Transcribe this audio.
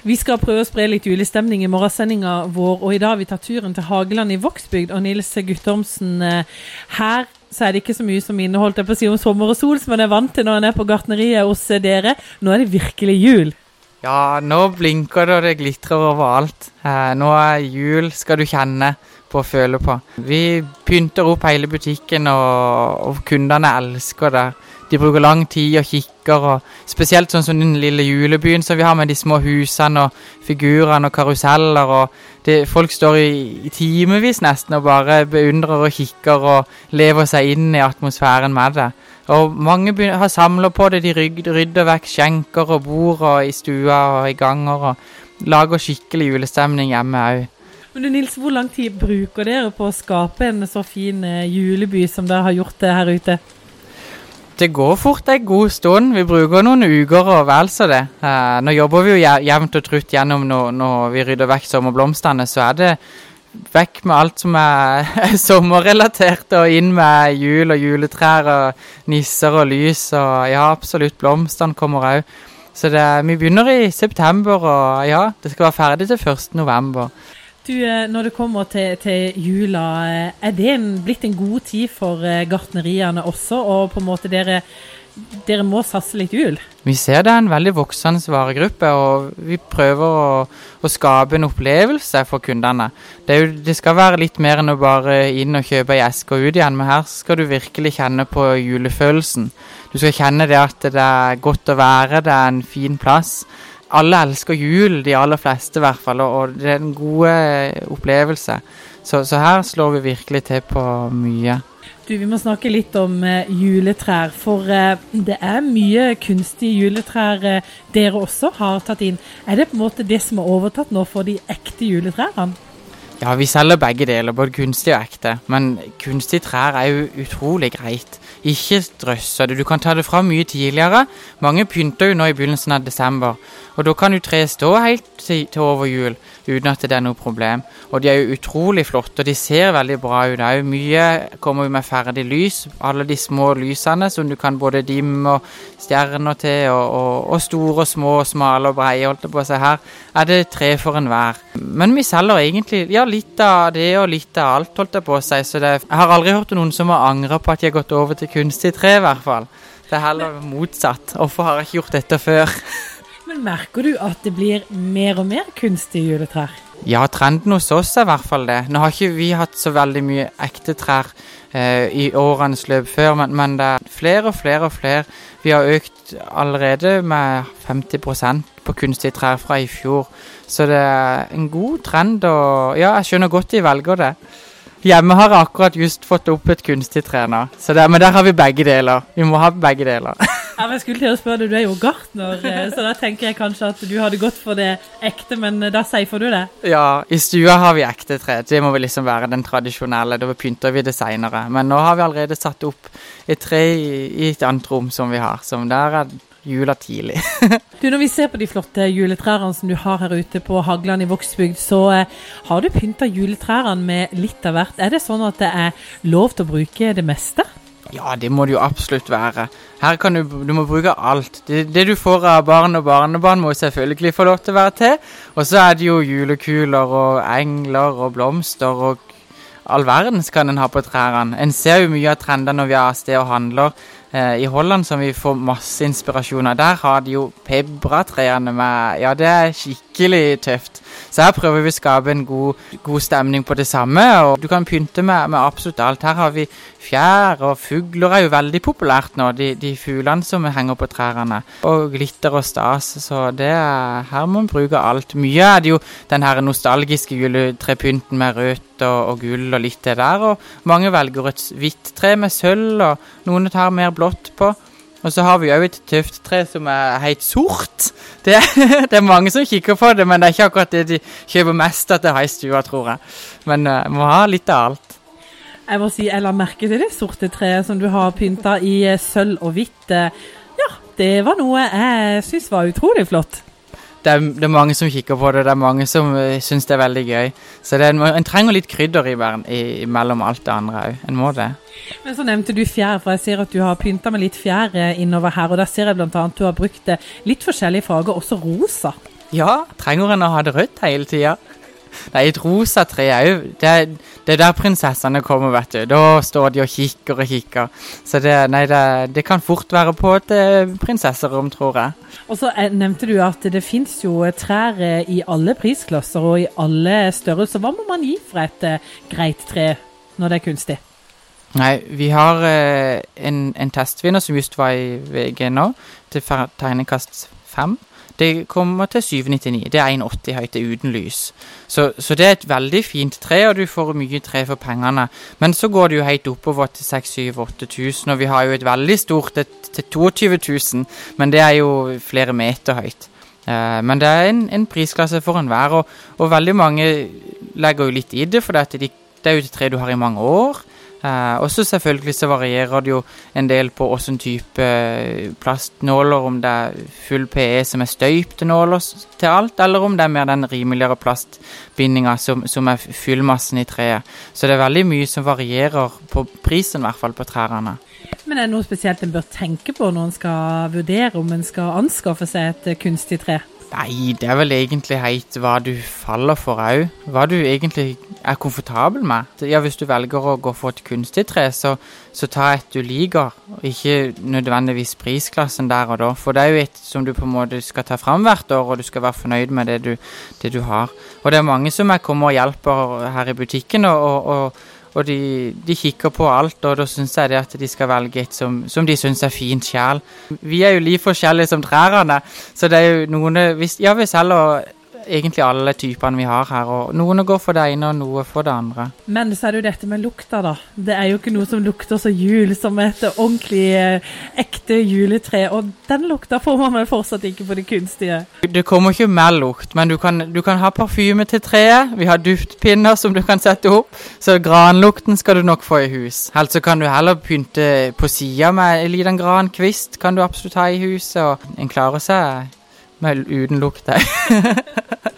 Vi skal prøve å spre litt julestemning i morgensendinga vår, og i dag har vi tatt turen til Hageland i Vågsbygd. Og Nils Guttormsen, eh, her så er det ikke så mye som inneholdt jeg på å si om sommer og sol, som man er vant til når en er på gartneriet hos dere. Nå er det virkelig jul. Ja, nå blinker det og det glitrer overalt. Eh, nå er jul, skal du kjenne på og føle på. Vi pynter opp hele butikken, og, og kundene elsker det. De bruker lang tid og kikker, og spesielt sånn som den lille julebyen som vi har med de små husene og figurene og karuseller. og det, Folk står i, i timevis nesten og bare beundrer og kikker og lever seg inn i atmosfæren med det. Og mange har samla på det. De rydder vekk skjenker og bord og i stua og i ganger og lager skikkelig julestemning hjemme òg. Men du Nils, Hvor lang tid bruker dere på å skape en så fin eh, juleby som dere har gjort det her ute? Det går fort en god stund. Vi bruker noen uker og vel så det. Eh, nå jobber vi jo jevnt og trutt gjennom når, når vi rydder vekk sommerblomstene, så er det vekk med alt som er sommerrelatert, og inn med jul og juletrær og nisser og lys. Og ja, absolutt, blomstene kommer òg. Så det, vi begynner i september, og ja, det skal være ferdig til 1. november. Du, eh, Når det kommer til, til, jula, eh, er det en, blitt en god tid for eh, gartneriene også? Og på en måte dere, dere må satse litt jul? Vi ser det er en veldig voksende varegruppe, og vi prøver å, å skape en opplevelse for kundene. Det, jo, det, skal være litt mer enn å bare inn og kjøpe ei eske og ut igjen, men her skal du virkelig kjenne på julefølelsen. Du skal kjenne det at det er godt å være, det er en fin plass alle elsker jul, de aller fleste i hvert fall, og det er en god eh, opplevelse. Så, så, her slår vi virkelig til på mye. Du, Vi må snakke litt om uh, juletrær, for uh, det er mye kunstige juletrær dere også har tatt inn. Er det på en måte det som er overtatt nå for de ekte juletrærne? Ja, vi selger begge deler, både kunstig og ekte. Men kunstige trær er jo utrolig greit. Ikke drøsse det. Du kan ta det fram mye tidligere. Mange pynter jo nå i begynnelsen av desember. Og da kan jo treet stå helt til, over jul uten at det er noe problem. Og de er jo utrolig flotte, og de ser veldig bra ut òg. Mye kommer med ferdig lys. Alle de små lysene som du kan både dimme og stjerner til, og, og, og store og små og smale og breie, holdt det på seg. Her er det tre for enhver. Men vi selger egentlig ja, litt av det og litt av alt, holdt det på seg. Så det, jeg har aldri hørt noen som har angra på at de har gått over til kunstig tre, i hvert fall. Det er heller motsatt. Hvorfor har jeg ikke gjort dette før? Men merker du at det blir mer og mer kunstige juletrær? Ja, trenden hos oss er i hvert fall det. Nå har ikke vi hatt så veldig mye ekte trær eh, i årenes løp før, men, men, det er flere og flere og flere. Vi har økt allerede med 50% på kunstige trær fra i fjor. Så det er en god trend, og ja, jeg skjønner godt de velger det. Hjemme har jeg akkurat just fått opp et kunstig tre nå, men der har vi begge deler. Vi må ha begge deler. Ja, men jeg skulle til å spørre deg, Du er jo gartner, eh, så da tenker jeg kanskje at du hadde gått for det ekte, men eh, da safer du det? Ja, i stua har vi ekte tre. Det må vel liksom være den tradisjonelle. Da pynter vi det seinere. Men nå har vi allerede satt opp et tre i et annet rom som vi har. Som der er jula tidlig. du, Når vi ser på de flotte juletrærne som du har her ute på Hagland i Vågsbygd, så eh, har du pynta juletrærne med litt av hvert. Er det sånn at det er lov til å bruke det meste? Ja, det må det jo absolutt være. Her kan du, du må bruke alt. Det, det, du får av barn og barnebarn, må selvfølgelig få lov til å være til. Og så er det jo julekuler og engler og blomster og all verdens kan en ha på trærne. En ser jo mye av trendene når vi er av sted og handler. Eh, I Holland som vi får masse inspirasjon av, der har de jo pebratrærne med Ja, det er skikkelig tøft. Så her prøver vi å skape en god, god stemning på det samme. Og du kan pynte med, med, absolutt alt. Her har vi fjær, og fugler er jo veldig populært nå. De, de fuglene som henger på trærne. Og glitter og stas. Så det er, her må man bruke alt. Mye er det jo den her nostalgiske juletrepynten med rødt og, og gull og litt det der. Og mange velger et hvitt tre med sølv, og noen tar mer blått på. Og så har vi òg et tøfttre som er helt sort. Det, det, er mange som kikker på det, men det er ikke akkurat det de kjøper mest av til stua, tror jeg. Men uh, må ha litt av alt. Jeg må si jeg la merke til det sorte treet som du har pynta i eh, sølv og hvitt. Ja, det var noe jeg syns var utrolig flott det er, det er, mange som kikker på det, det er mange som uh, syns det er veldig gøy. Så det, en, en trenger litt krydder i, i, mellom alt det andre òg. En må det. Men så nevnte du fjær, for jeg ser at du har pynta med litt fjær eh, innover her. Og der ser jeg bl.a. du har brukt litt forskjellige farger, også rosa. Ja, trenger en å ha det rødt hele tida? Nei, et rosa tre òg. Det, det er der prinsessene kommer, vet du. Da står de og kikker og kikker. Så det, nei, det, det kan fort være på et eh, prinsesserom, tror jeg. Og så eh, nevnte du at det fins jo trær eh, i alle prisklasser og i alle størrelser. Hva må man gi for et greit tre når det er kunstig? Nei, vi har eh, en, en testvinner som just var i VG nå, til tegnekast 5. Det kommer til 799. Det er 1,80 høyt, det er uten lys. Så, så det er et veldig fint tre, og du får mye tre for pengene. Men så går det jo helt oppover til 6000-8000, og vi har jo et veldig stort et til 22 000, men det er jo flere meter høyt. Eh, men det er en, en prisklasse for enhver, og, og veldig mange legger jo litt i det, for det, de, det er jo et tre du har i mange år. Eh, og selvfølgelig så varierer det jo en del på hvilken type eh, plastnåler, om det er full PE som er støypte nåler til alt, eller om det er mer den rimeligere plastbindinga som, som er fyllmassen i treet. Så det er veldig mye som varierer på prisen, i hvert fall på trærne. Men er det noe spesielt en bør tenke på når en skal vurdere om en skal anskaffe seg et eh, kunstig tre? Nei, det er vel egentlig helt hva du faller for òg. Hva du egentlig er komfortabel med. Ja, Hvis du velger å gå for et kunstig tre, så, så ta et du liker, ikke nødvendigvis prisklassen der og da. For det er jo et som du på en måte skal ta fram hvert år, og du skal være fornøyd med det du, det du har. Og det er mange som jeg kommer og hjelper her i butikken, og, og, og de, de kikker på alt, og da syns jeg at de skal velge et som, som de syns er fint sjæl. Vi er jo like forskjellige som trærne, så det er jo noen hvis, Ja, vi selger egentlig alle typene vi har her, og noen går for det ene, og noe for det andre. Men så er det jo dette med lukta, da. Det er jo ikke noe som lukter så jul som et ordentlig eh, ekte juletre. Og den lukta får man vel fortsatt ikke på det kunstige. Det kommer ikke mer lukt, men du kan, du kan ha parfyme til treet. Vi har duftpinner som du kan sette opp, så granlukten skal du nok få i hus. Eller så kan du heller pynte på sida med en liten grankvist, kan du absolutt ha i huset, og en klarer seg med uten lukt. der.